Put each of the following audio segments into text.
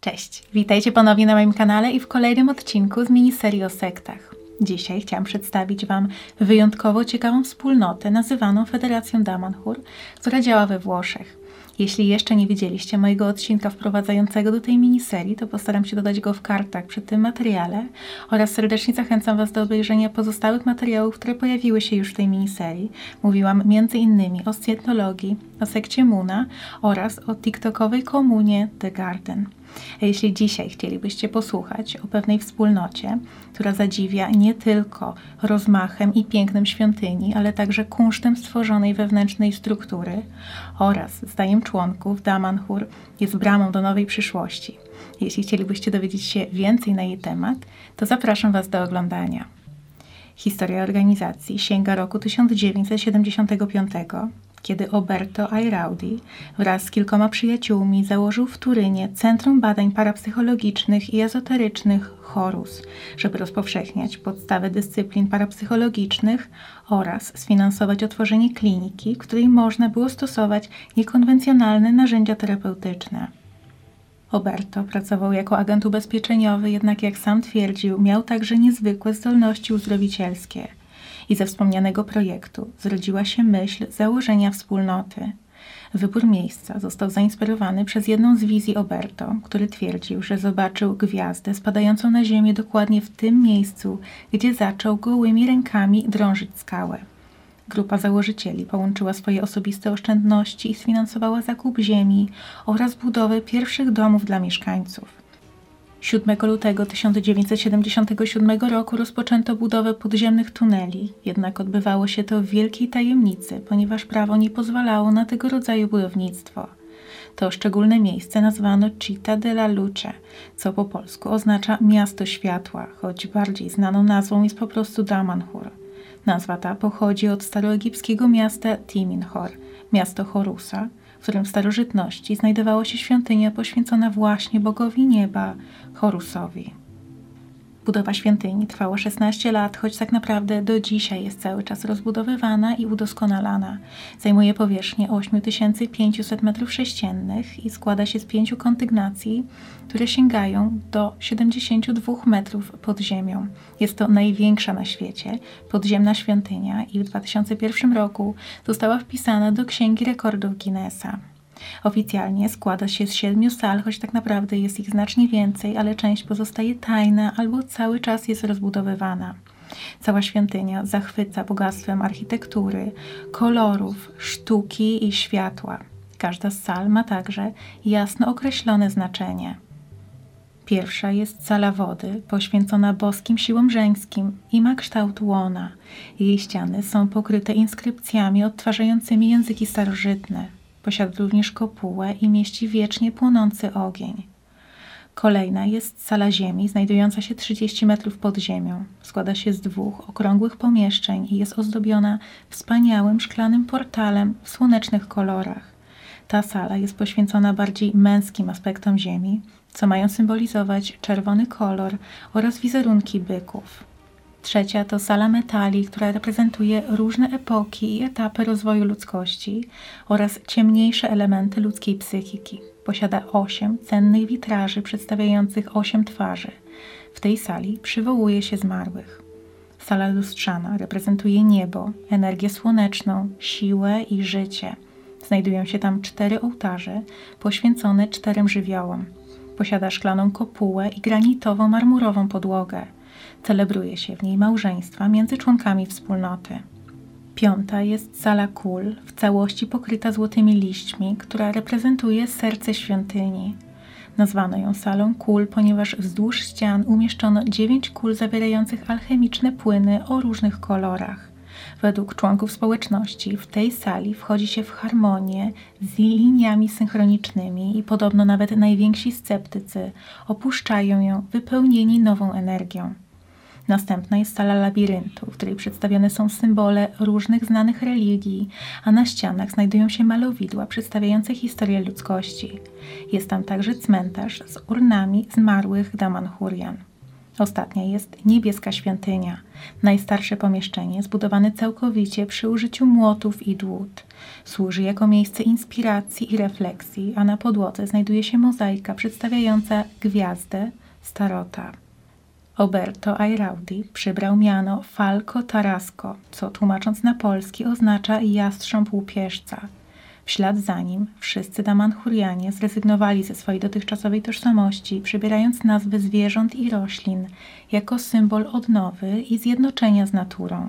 Cześć, witajcie ponownie na moim kanale i w kolejnym odcinku z miniserii o sektach. Dzisiaj chciałam przedstawić Wam wyjątkowo ciekawą wspólnotę nazywaną Federacją Damanhur, która działa we Włoszech. Jeśli jeszcze nie widzieliście mojego odcinka wprowadzającego do tej miniserii, to postaram się dodać go w kartach przy tym materiale oraz serdecznie zachęcam Was do obejrzenia pozostałych materiałów, które pojawiły się już w tej miniserii. Mówiłam m.in. o scientologii, o sekcie Muna oraz o tiktokowej komunie The Garden. A jeśli dzisiaj chcielibyście posłuchać o pewnej wspólnocie, która zadziwia nie tylko rozmachem i pięknem świątyni, ale także kunsztem stworzonej wewnętrznej struktury oraz zdaniem członków Damanhur jest bramą do nowej przyszłości. Jeśli chcielibyście dowiedzieć się więcej na jej temat, to zapraszam Was do oglądania. Historia organizacji sięga roku 1975 kiedy Oberto Airaudi wraz z kilkoma przyjaciółmi założył w Turynie Centrum Badań Parapsychologicznych i Ezoterycznych Horus, żeby rozpowszechniać podstawy dyscyplin parapsychologicznych oraz sfinansować otworzenie kliniki, w której można było stosować niekonwencjonalne narzędzia terapeutyczne. Oberto pracował jako agent ubezpieczeniowy, jednak jak sam twierdził, miał także niezwykłe zdolności uzdrowicielskie – i ze wspomnianego projektu zrodziła się myśl założenia wspólnoty. Wybór miejsca został zainspirowany przez jedną z wizji Oberto, który twierdził, że zobaczył gwiazdę spadającą na ziemię dokładnie w tym miejscu, gdzie zaczął gołymi rękami drążyć skałę. Grupa założycieli połączyła swoje osobiste oszczędności i sfinansowała zakup ziemi oraz budowę pierwszych domów dla mieszkańców. 7 lutego 1977 roku rozpoczęto budowę podziemnych tuneli, jednak odbywało się to w wielkiej tajemnicy, ponieważ prawo nie pozwalało na tego rodzaju budownictwo. To szczególne miejsce nazwano Città della Luce, co po polsku oznacza miasto światła, choć bardziej znaną nazwą jest po prostu Damanhur. Nazwa ta pochodzi od staroegipskiego miasta Timinhor, miasto Horusa, w którym w starożytności znajdowała się świątynia poświęcona właśnie bogowi nieba, Horusowi. Budowa świątyni trwała 16 lat, choć tak naprawdę do dzisiaj jest cały czas rozbudowywana i udoskonalana. Zajmuje powierzchnię 8500 m3 i składa się z pięciu kondygnacji, które sięgają do 72 metrów pod ziemią. Jest to największa na świecie podziemna świątynia i w 2001 roku została wpisana do Księgi Rekordów Guinnessa. Oficjalnie składa się z siedmiu sal, choć tak naprawdę jest ich znacznie więcej, ale część pozostaje tajna albo cały czas jest rozbudowywana. Cała świątynia zachwyca bogactwem architektury, kolorów, sztuki i światła. Każda z sal ma także jasno określone znaczenie. Pierwsza jest sala wody, poświęcona boskim siłom żeńskim i ma kształt łona. Jej ściany są pokryte inskrypcjami odtwarzającymi języki starożytne. Posiada również kopułę i mieści wiecznie płonący ogień. Kolejna jest sala ziemi, znajdująca się 30 metrów pod ziemią. Składa się z dwóch okrągłych pomieszczeń i jest ozdobiona wspaniałym szklanym portalem w słonecznych kolorach. Ta sala jest poświęcona bardziej męskim aspektom ziemi, co mają symbolizować czerwony kolor oraz wizerunki byków. Trzecia to sala metali, która reprezentuje różne epoki i etapy rozwoju ludzkości oraz ciemniejsze elementy ludzkiej psychiki. Posiada osiem cennych witraży przedstawiających osiem twarzy. W tej sali przywołuje się zmarłych. Sala lustrzana reprezentuje niebo, energię słoneczną, siłę i życie. Znajdują się tam cztery ołtarze poświęcone czterem żywiołom. Posiada szklaną kopułę i granitową marmurową podłogę. Celebruje się w niej małżeństwa między członkami wspólnoty. Piąta jest sala kul, w całości pokryta złotymi liśćmi, która reprezentuje serce świątyni. Nazwano ją salą kul, ponieważ wzdłuż ścian umieszczono dziewięć kul zawierających alchemiczne płyny o różnych kolorach. Według członków społeczności w tej sali wchodzi się w harmonię z liniami synchronicznymi i podobno nawet najwięksi sceptycy opuszczają ją wypełnieni nową energią. Następna jest sala labiryntu, w której przedstawione są symbole różnych znanych religii, a na ścianach znajdują się malowidła przedstawiające historię ludzkości. Jest tam także cmentarz z urnami zmarłych Damanhurian. Ostatnia jest niebieska świątynia, najstarsze pomieszczenie zbudowane całkowicie przy użyciu młotów i dłut. Służy jako miejsce inspiracji i refleksji, a na podłodze znajduje się mozaika przedstawiająca gwiazdę Starota. Oberto Airaudi przybrał miano Falco Tarasco, co tłumacząc na polski oznacza jastrząb łupieżca – w ślad za nim wszyscy Damanhurianie zrezygnowali ze swojej dotychczasowej tożsamości, przybierając nazwy zwierząt i roślin jako symbol odnowy i zjednoczenia z naturą.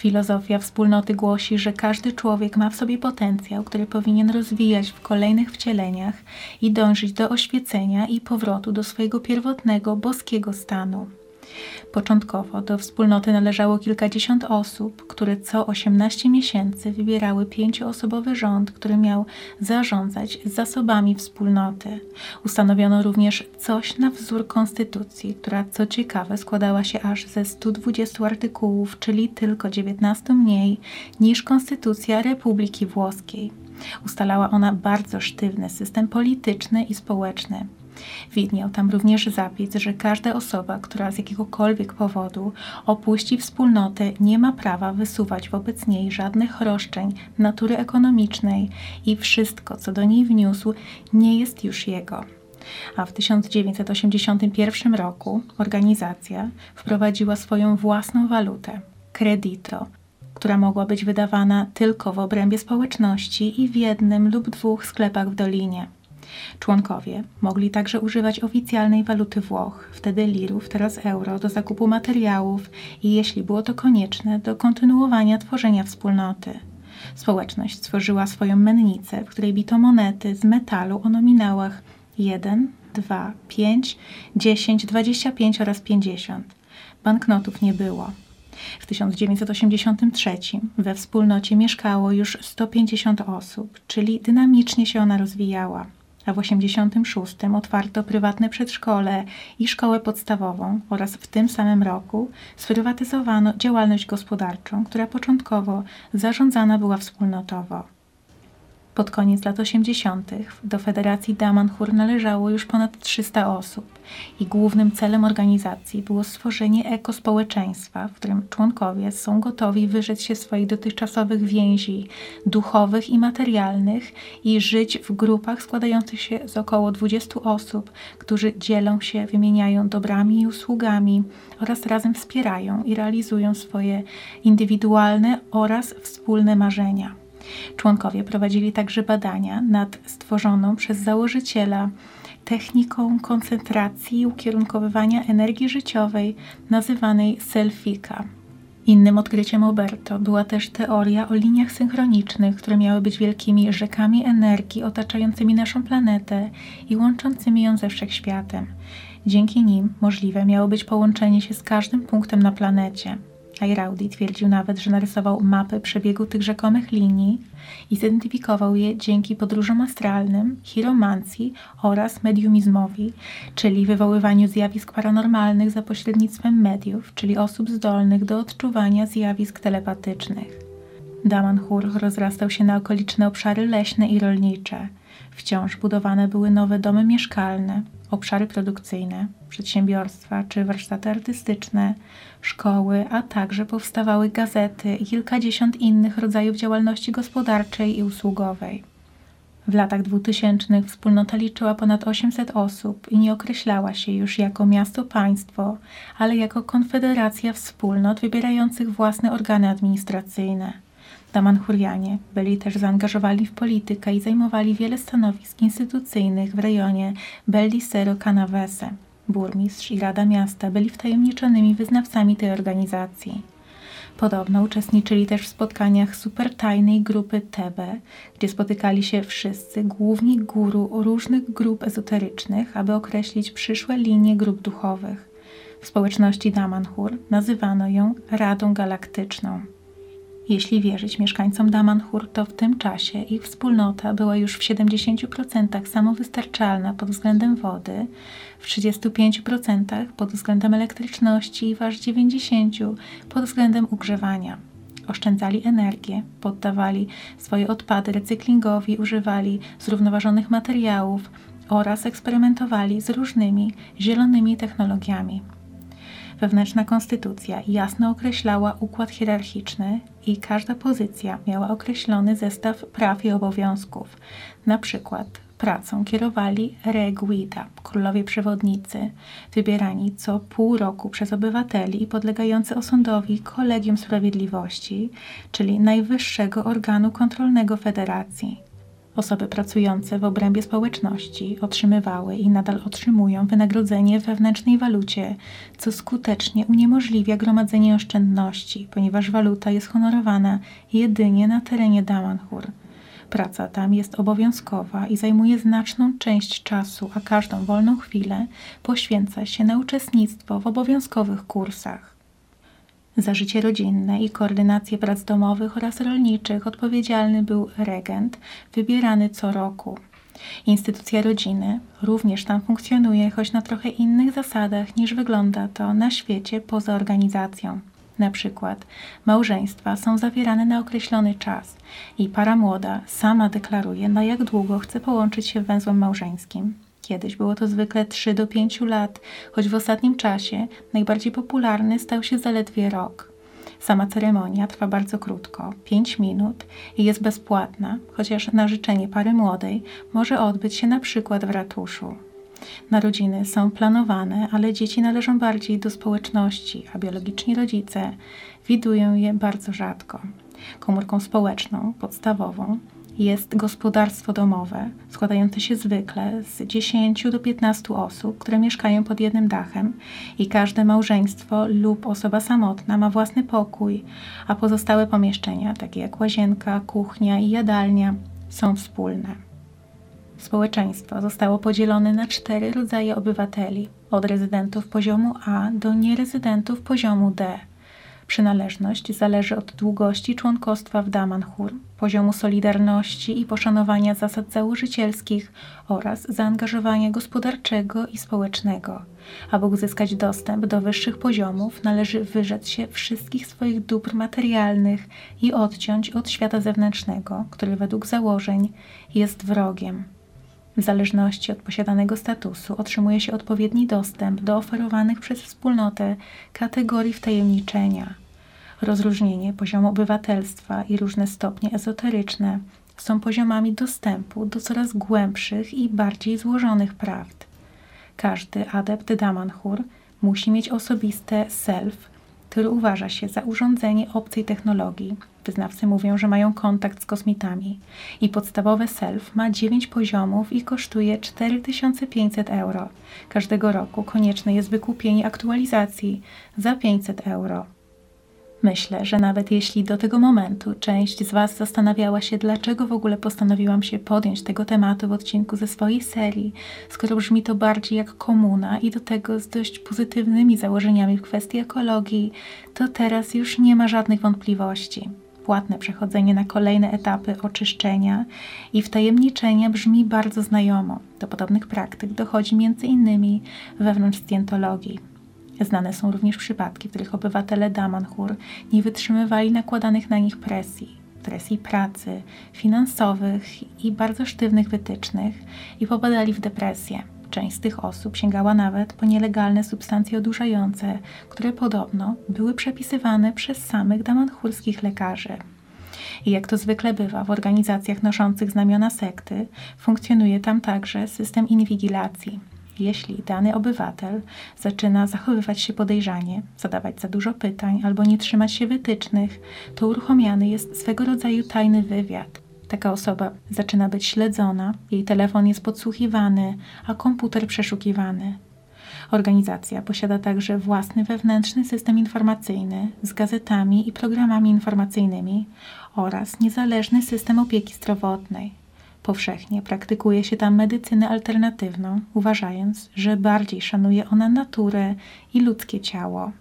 Filozofia wspólnoty głosi, że każdy człowiek ma w sobie potencjał, który powinien rozwijać w kolejnych wcieleniach i dążyć do oświecenia i powrotu do swojego pierwotnego boskiego stanu. Początkowo do wspólnoty należało kilkadziesiąt osób, które co 18 miesięcy wybierały pięcioosobowy rząd, który miał zarządzać zasobami wspólnoty. Ustanowiono również coś na wzór konstytucji, która co ciekawe składała się aż ze 120 artykułów, czyli tylko 19 mniej niż konstytucja Republiki Włoskiej. Ustalała ona bardzo sztywny system polityczny i społeczny. Widniał tam również zapis, że każda osoba, która z jakiegokolwiek powodu opuści wspólnotę, nie ma prawa wysuwać wobec niej żadnych roszczeń natury ekonomicznej i wszystko, co do niej wniósł, nie jest już jego. A w 1981 roku organizacja wprowadziła swoją własną walutę credito, która mogła być wydawana tylko w obrębie społeczności i w jednym lub dwóch sklepach w Dolinie. Członkowie mogli także używać oficjalnej waluty Włoch, wtedy lirów, teraz euro, do zakupu materiałów i, jeśli było to konieczne, do kontynuowania tworzenia wspólnoty. Społeczność stworzyła swoją mennicę, w której bito monety z metalu o nominałach 1, 2, 5, 10, 25 oraz 50. Banknotów nie było. W 1983 we wspólnocie mieszkało już 150 osób, czyli dynamicznie się ona rozwijała a w 86 otwarto prywatne przedszkole i szkołę podstawową oraz w tym samym roku sprywatyzowano działalność gospodarczą, która początkowo zarządzana była wspólnotowo. Pod koniec lat 80. do Federacji Damanhur należało już ponad 300 osób i głównym celem organizacji było stworzenie ekospołeczeństwa, w którym członkowie są gotowi wyrzec się swoich dotychczasowych więzi duchowych i materialnych i żyć w grupach składających się z około 20 osób, którzy dzielą się, wymieniają dobrami i usługami oraz razem wspierają i realizują swoje indywidualne oraz wspólne marzenia. Członkowie prowadzili także badania nad stworzoną przez założyciela techniką koncentracji i ukierunkowywania energii życiowej nazywanej selfika. Innym odkryciem Oberto była też teoria o liniach synchronicznych, które miały być wielkimi rzekami energii otaczającymi naszą planetę i łączącymi ją ze wszechświatem. Dzięki nim możliwe miało być połączenie się z każdym punktem na planecie. Airaudi twierdził nawet, że narysował mapę przebiegu tych rzekomych linii i zidentyfikował je dzięki podróżom astralnym, chiromancji oraz mediumizmowi, czyli wywoływaniu zjawisk paranormalnych za pośrednictwem mediów, czyli osób zdolnych do odczuwania zjawisk telepatycznych. Damanhur rozrastał się na okoliczne obszary leśne i rolnicze. Wciąż budowane były nowe domy mieszkalne, obszary produkcyjne, przedsiębiorstwa czy warsztaty artystyczne, szkoły, a także powstawały gazety i kilkadziesiąt innych rodzajów działalności gospodarczej i usługowej. W latach dwutysięcznych wspólnota liczyła ponad 800 osób i nie określała się już jako miasto-państwo, ale jako konfederacja wspólnot wybierających własne organy administracyjne. Damanhurianie byli też zaangażowani w politykę i zajmowali wiele stanowisk instytucyjnych w rejonie Bellisero Canavese. Burmistrz i Rada Miasta byli wtajemniczonymi wyznawcami tej organizacji. Podobno uczestniczyli też w spotkaniach supertajnej grupy Tebe, gdzie spotykali się wszyscy główni guru różnych grup ezoterycznych, aby określić przyszłe linie grup duchowych. W społeczności Damanhur nazywano ją Radą Galaktyczną. Jeśli wierzyć mieszkańcom Damanhur, to w tym czasie ich wspólnota była już w 70% samowystarczalna pod względem wody, w 35% pod względem elektryczności i aż 90% pod względem ugrzewania. Oszczędzali energię, poddawali swoje odpady recyklingowi, używali zrównoważonych materiałów oraz eksperymentowali z różnymi zielonymi technologiami. Wewnętrzna konstytucja jasno określała układ hierarchiczny i każda pozycja miała określony zestaw praw i obowiązków. Na przykład pracą kierowali reguida, królowie przewodnicy, wybierani co pół roku przez obywateli i podlegający osądowi Kolegium Sprawiedliwości, czyli najwyższego organu kontrolnego federacji. Osoby pracujące w obrębie społeczności otrzymywały i nadal otrzymują wynagrodzenie w wewnętrznej walucie, co skutecznie uniemożliwia gromadzenie oszczędności, ponieważ waluta jest honorowana jedynie na terenie Damanhur. Praca tam jest obowiązkowa i zajmuje znaczną część czasu, a każdą wolną chwilę poświęca się na uczestnictwo w obowiązkowych kursach. Za życie rodzinne i koordynację prac domowych oraz rolniczych odpowiedzialny był regent, wybierany co roku. Instytucja rodziny również tam funkcjonuje, choć na trochę innych zasadach niż wygląda to na świecie poza organizacją. Na przykład małżeństwa są zawierane na określony czas i para młoda sama deklaruje, na jak długo chce połączyć się węzłem małżeńskim. Kiedyś było to zwykle 3 do 5 lat, choć w ostatnim czasie najbardziej popularny stał się zaledwie rok. Sama ceremonia trwa bardzo krótko 5 minut i jest bezpłatna, chociaż na życzenie pary młodej może odbyć się na przykład w ratuszu. Narodziny są planowane, ale dzieci należą bardziej do społeczności, a biologiczni rodzice widują je bardzo rzadko. Komórką społeczną, podstawową, jest gospodarstwo domowe, składające się zwykle z 10 do 15 osób, które mieszkają pod jednym dachem i każde małżeństwo lub osoba samotna ma własny pokój, a pozostałe pomieszczenia, takie jak łazienka, kuchnia i jadalnia, są wspólne. Społeczeństwo zostało podzielone na cztery rodzaje obywateli, od rezydentów poziomu A do nierezydentów poziomu D. Przynależność zależy od długości członkostwa w Damanhur, poziomu solidarności i poszanowania zasad założycielskich oraz zaangażowania gospodarczego i społecznego. Aby uzyskać dostęp do wyższych poziomów, należy wyrzec się wszystkich swoich dóbr materialnych i odciąć od świata zewnętrznego, który według założeń jest wrogiem. W zależności od posiadanego statusu otrzymuje się odpowiedni dostęp do oferowanych przez wspólnotę kategorii wtajemniczenia. Rozróżnienie poziomu obywatelstwa i różne stopnie ezoteryczne są poziomami dostępu do coraz głębszych i bardziej złożonych prawd. Każdy adept Damanhur musi mieć osobiste self, który uważa się za urządzenie obcej technologii. Wyznawcy mówią, że mają kontakt z kosmitami. I podstawowe self ma 9 poziomów i kosztuje 4500 euro. Każdego roku konieczne jest wykupienie aktualizacji za 500 euro. Myślę, że nawet jeśli do tego momentu część z Was zastanawiała się, dlaczego w ogóle postanowiłam się podjąć tego tematu w odcinku ze swojej serii, skoro brzmi to bardziej jak komuna i do tego z dość pozytywnymi założeniami w kwestii ekologii, to teraz już nie ma żadnych wątpliwości. Płatne przechodzenie na kolejne etapy oczyszczenia i wtajemniczenia brzmi bardzo znajomo. Do podobnych praktyk dochodzi innymi wewnątrz scjentologii. Znane są również przypadki, w których obywatele Damanhur nie wytrzymywali nakładanych na nich presji, presji pracy, finansowych i bardzo sztywnych wytycznych i popadali w depresję. Część z tych osób sięgała nawet po nielegalne substancje odurzające, które podobno były przepisywane przez samych damanchurskich lekarzy. I jak to zwykle bywa w organizacjach noszących znamiona sekty, funkcjonuje tam także system inwigilacji, jeśli dany obywatel zaczyna zachowywać się podejrzanie, zadawać za dużo pytań albo nie trzymać się wytycznych, to uruchomiany jest swego rodzaju tajny wywiad. Taka osoba zaczyna być śledzona, jej telefon jest podsłuchiwany, a komputer przeszukiwany. Organizacja posiada także własny wewnętrzny system informacyjny z gazetami i programami informacyjnymi oraz niezależny system opieki zdrowotnej. Powszechnie praktykuje się tam medycynę alternatywną, uważając, że bardziej szanuje ona naturę i ludzkie ciało.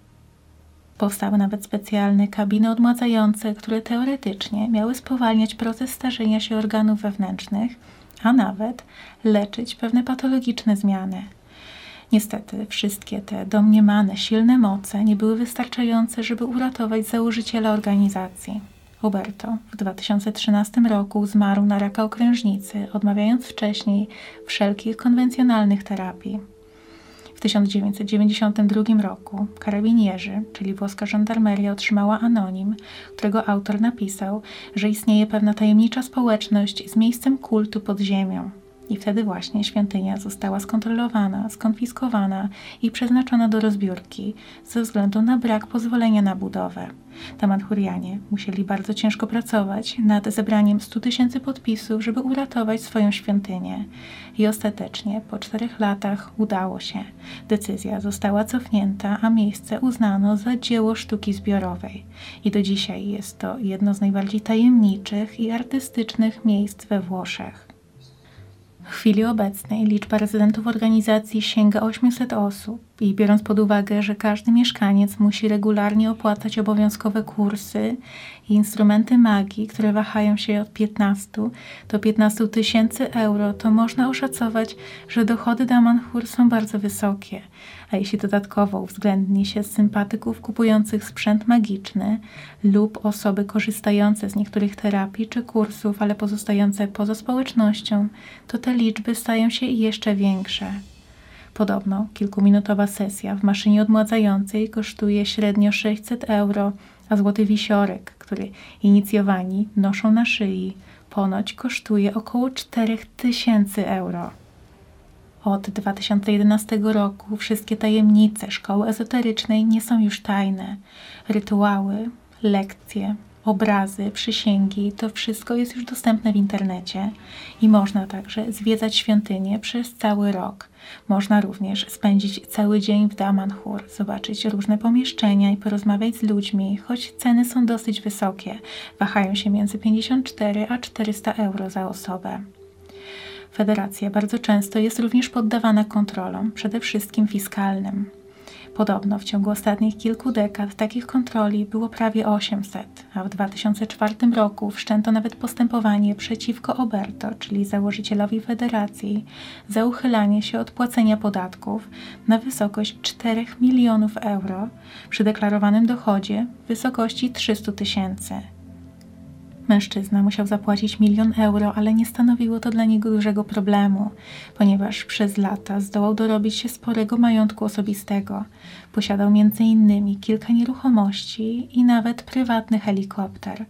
Powstały nawet specjalne kabiny odmładzające, które teoretycznie miały spowalniać proces starzenia się organów wewnętrznych, a nawet leczyć pewne patologiczne zmiany. Niestety, wszystkie te domniemane silne moce nie były wystarczające, żeby uratować założyciela organizacji. Huberto w 2013 roku zmarł na raka okrężnicy, odmawiając wcześniej wszelkich konwencjonalnych terapii. W 1992 roku karabinierzy, czyli włoska żandarmeria, otrzymała anonim, którego autor napisał, że istnieje pewna tajemnicza społeczność z miejscem kultu pod ziemią. I wtedy właśnie świątynia została skontrolowana, skonfiskowana i przeznaczona do rozbiórki ze względu na brak pozwolenia na budowę. Tamanhurianie musieli bardzo ciężko pracować nad zebraniem 100 tysięcy podpisów, żeby uratować swoją świątynię. I ostatecznie, po czterech latach, udało się. Decyzja została cofnięta, a miejsce uznano za dzieło sztuki zbiorowej. I do dzisiaj jest to jedno z najbardziej tajemniczych i artystycznych miejsc we Włoszech. W chwili obecnej liczba rezydentów organizacji sięga 800 osób i biorąc pod uwagę, że każdy mieszkaniec musi regularnie opłacać obowiązkowe kursy i instrumenty magii, które wahają się od 15 do 15 tysięcy euro, to można oszacować, że dochody Damanhur są bardzo wysokie. A jeśli dodatkowo uwzględni się sympatyków kupujących sprzęt magiczny lub osoby korzystające z niektórych terapii czy kursów, ale pozostające poza społecznością, to te liczby stają się jeszcze większe. Podobno kilkuminutowa sesja w maszynie odmładzającej kosztuje średnio 600 euro, a złoty wisiorek, który inicjowani noszą na szyi, ponoć kosztuje około 4000 euro. Od 2011 roku wszystkie tajemnice szkoły ezoterycznej nie są już tajne. Rytuały, lekcje, obrazy, przysięgi, to wszystko jest już dostępne w internecie i można także zwiedzać świątynię przez cały rok. Można również spędzić cały dzień w Damanhur, zobaczyć różne pomieszczenia i porozmawiać z ludźmi, choć ceny są dosyć wysokie, wahają się między 54 a 400 euro za osobę. Federacja bardzo często jest również poddawana kontrolom, przede wszystkim fiskalnym. Podobno w ciągu ostatnich kilku dekad takich kontroli było prawie 800, a w 2004 roku wszczęto nawet postępowanie przeciwko Oberto, czyli założycielowi federacji, za uchylanie się od płacenia podatków na wysokość 4 milionów euro przy deklarowanym dochodzie w wysokości 300 tysięcy. Mężczyzna musiał zapłacić milion euro, ale nie stanowiło to dla niego dużego problemu, ponieważ przez lata zdołał dorobić się sporego majątku osobistego. Posiadał m.in. kilka nieruchomości i nawet prywatny helikopter.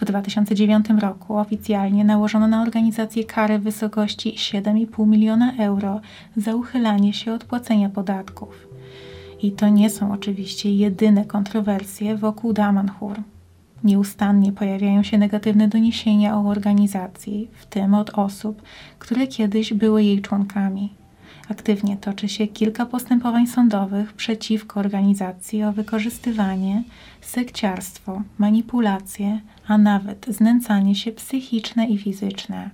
W 2009 roku oficjalnie nałożono na organizację karę w wysokości 7,5 miliona euro za uchylanie się od płacenia podatków. I to nie są oczywiście jedyne kontrowersje wokół Damanhur. Nieustannie pojawiają się negatywne doniesienia o organizacji, w tym od osób, które kiedyś były jej członkami. Aktywnie toczy się kilka postępowań sądowych przeciwko organizacji o wykorzystywanie, sekciarstwo, manipulacje, a nawet znęcanie się psychiczne i fizyczne.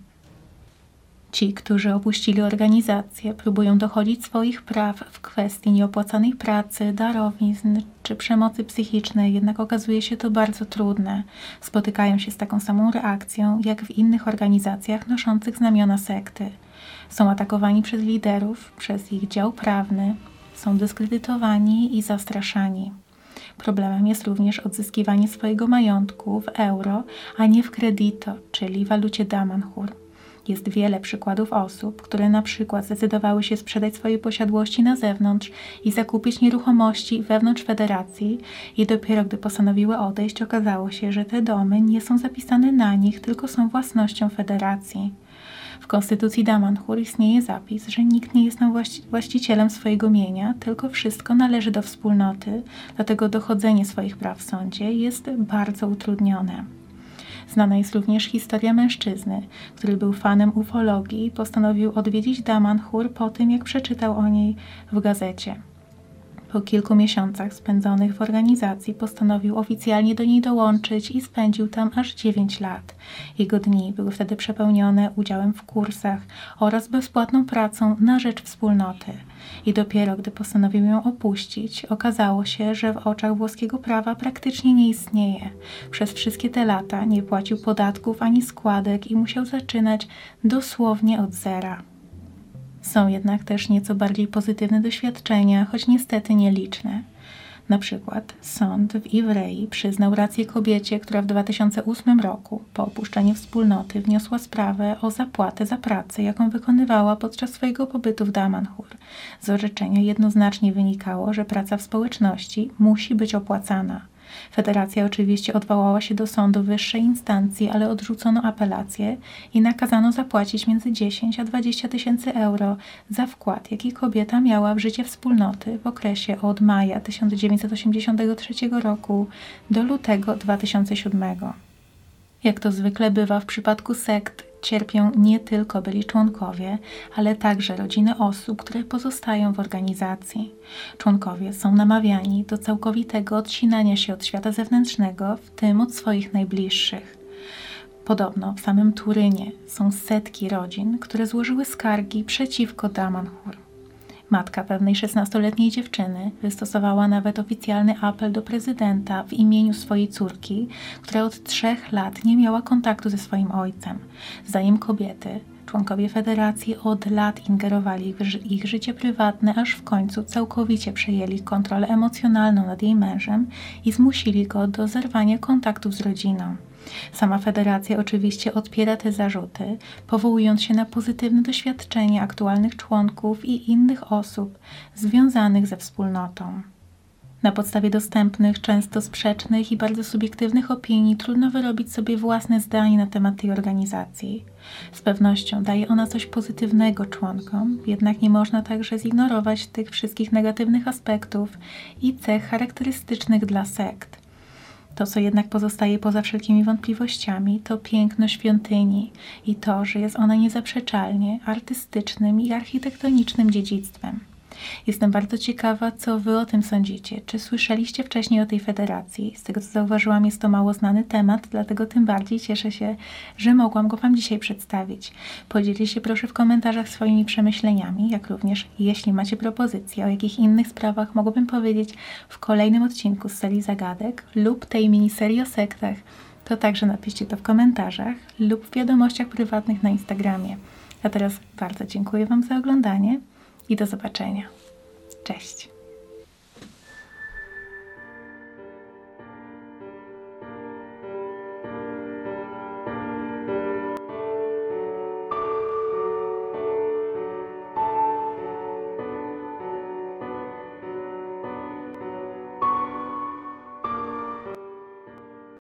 Ci, którzy opuścili organizację, próbują dochodzić swoich praw w kwestii nieopłacanej pracy, darowizn czy przemocy psychicznej, jednak okazuje się to bardzo trudne. Spotykają się z taką samą reakcją jak w innych organizacjach noszących znamiona sekty. Są atakowani przez liderów, przez ich dział prawny, są dyskredytowani i zastraszani. Problemem jest również odzyskiwanie swojego majątku w euro, a nie w kredito, czyli walucie Damanhur. Jest wiele przykładów osób, które na przykład zdecydowały się sprzedać swoje posiadłości na zewnątrz i zakupić nieruchomości wewnątrz federacji i dopiero gdy postanowiły odejść, okazało się, że te domy nie są zapisane na nich, tylko są własnością federacji. W konstytucji Damanhur istnieje zapis, że nikt nie jest właścicielem swojego mienia, tylko wszystko należy do wspólnoty, dlatego dochodzenie swoich praw w sądzie jest bardzo utrudnione. Znana jest również historia mężczyzny, który był fanem ufologii i postanowił odwiedzić Damanhur po tym, jak przeczytał o niej w gazecie. Po kilku miesiącach spędzonych w organizacji postanowił oficjalnie do niej dołączyć i spędził tam aż 9 lat. Jego dni były wtedy przepełnione udziałem w kursach oraz bezpłatną pracą na rzecz wspólnoty. I dopiero gdy postanowił ją opuścić, okazało się, że w oczach włoskiego prawa praktycznie nie istnieje. Przez wszystkie te lata nie płacił podatków ani składek i musiał zaczynać dosłownie od zera. Są jednak też nieco bardziej pozytywne doświadczenia, choć niestety nieliczne. Na przykład sąd w Iwrei przyznał rację kobiecie, która w 2008 roku po opuszczeniu wspólnoty wniosła sprawę o zapłatę za pracę, jaką wykonywała podczas swojego pobytu w Damanhur. Z orzeczenia jednoznacznie wynikało, że praca w społeczności musi być opłacana. Federacja oczywiście odwołała się do sądu wyższej instancji, ale odrzucono apelację i nakazano zapłacić między 10 a 20 tysięcy euro za wkład, jaki kobieta miała w życie wspólnoty w okresie od maja 1983 roku do lutego 2007. Jak to zwykle bywa w przypadku sekt, cierpią nie tylko byli członkowie, ale także rodziny osób, które pozostają w organizacji. Członkowie są namawiani do całkowitego odcinania się od świata zewnętrznego, w tym od swoich najbliższych. Podobno w samym Turynie są setki rodzin, które złożyły skargi przeciwko Damanhur. Matka pewnej 16-letniej dziewczyny wystosowała nawet oficjalny apel do prezydenta w imieniu swojej córki, która od trzech lat nie miała kontaktu ze swoim ojcem. Zdaniem kobiety, członkowie federacji od lat ingerowali w ich życie prywatne, aż w końcu całkowicie przejęli kontrolę emocjonalną nad jej mężem i zmusili go do zerwania kontaktów z rodziną. Sama federacja oczywiście odpiera te zarzuty, powołując się na pozytywne doświadczenie aktualnych członków i innych osób związanych ze wspólnotą. Na podstawie dostępnych, często sprzecznych i bardzo subiektywnych opinii trudno wyrobić sobie własne zdanie na temat tej organizacji. Z pewnością daje ona coś pozytywnego członkom, jednak nie można także zignorować tych wszystkich negatywnych aspektów i cech charakterystycznych dla sekt. To, co jednak pozostaje poza wszelkimi wątpliwościami, to piękno świątyni i to, że jest ona niezaprzeczalnie artystycznym i architektonicznym dziedzictwem. Jestem bardzo ciekawa, co Wy o tym sądzicie. Czy słyszeliście wcześniej o tej federacji? Z tego, co zauważyłam, jest to mało znany temat, dlatego tym bardziej cieszę się, że mogłam go Wam dzisiaj przedstawić. Podzielcie się proszę w komentarzach swoimi przemyśleniami, jak również jeśli macie propozycje, o jakich innych sprawach mogłabym powiedzieć w kolejnym odcinku z serii zagadek lub tej miniserii o sektach, to także napiszcie to w komentarzach lub w wiadomościach prywatnych na Instagramie. A teraz bardzo dziękuję Wam za oglądanie i do zobaczenia. Cześć.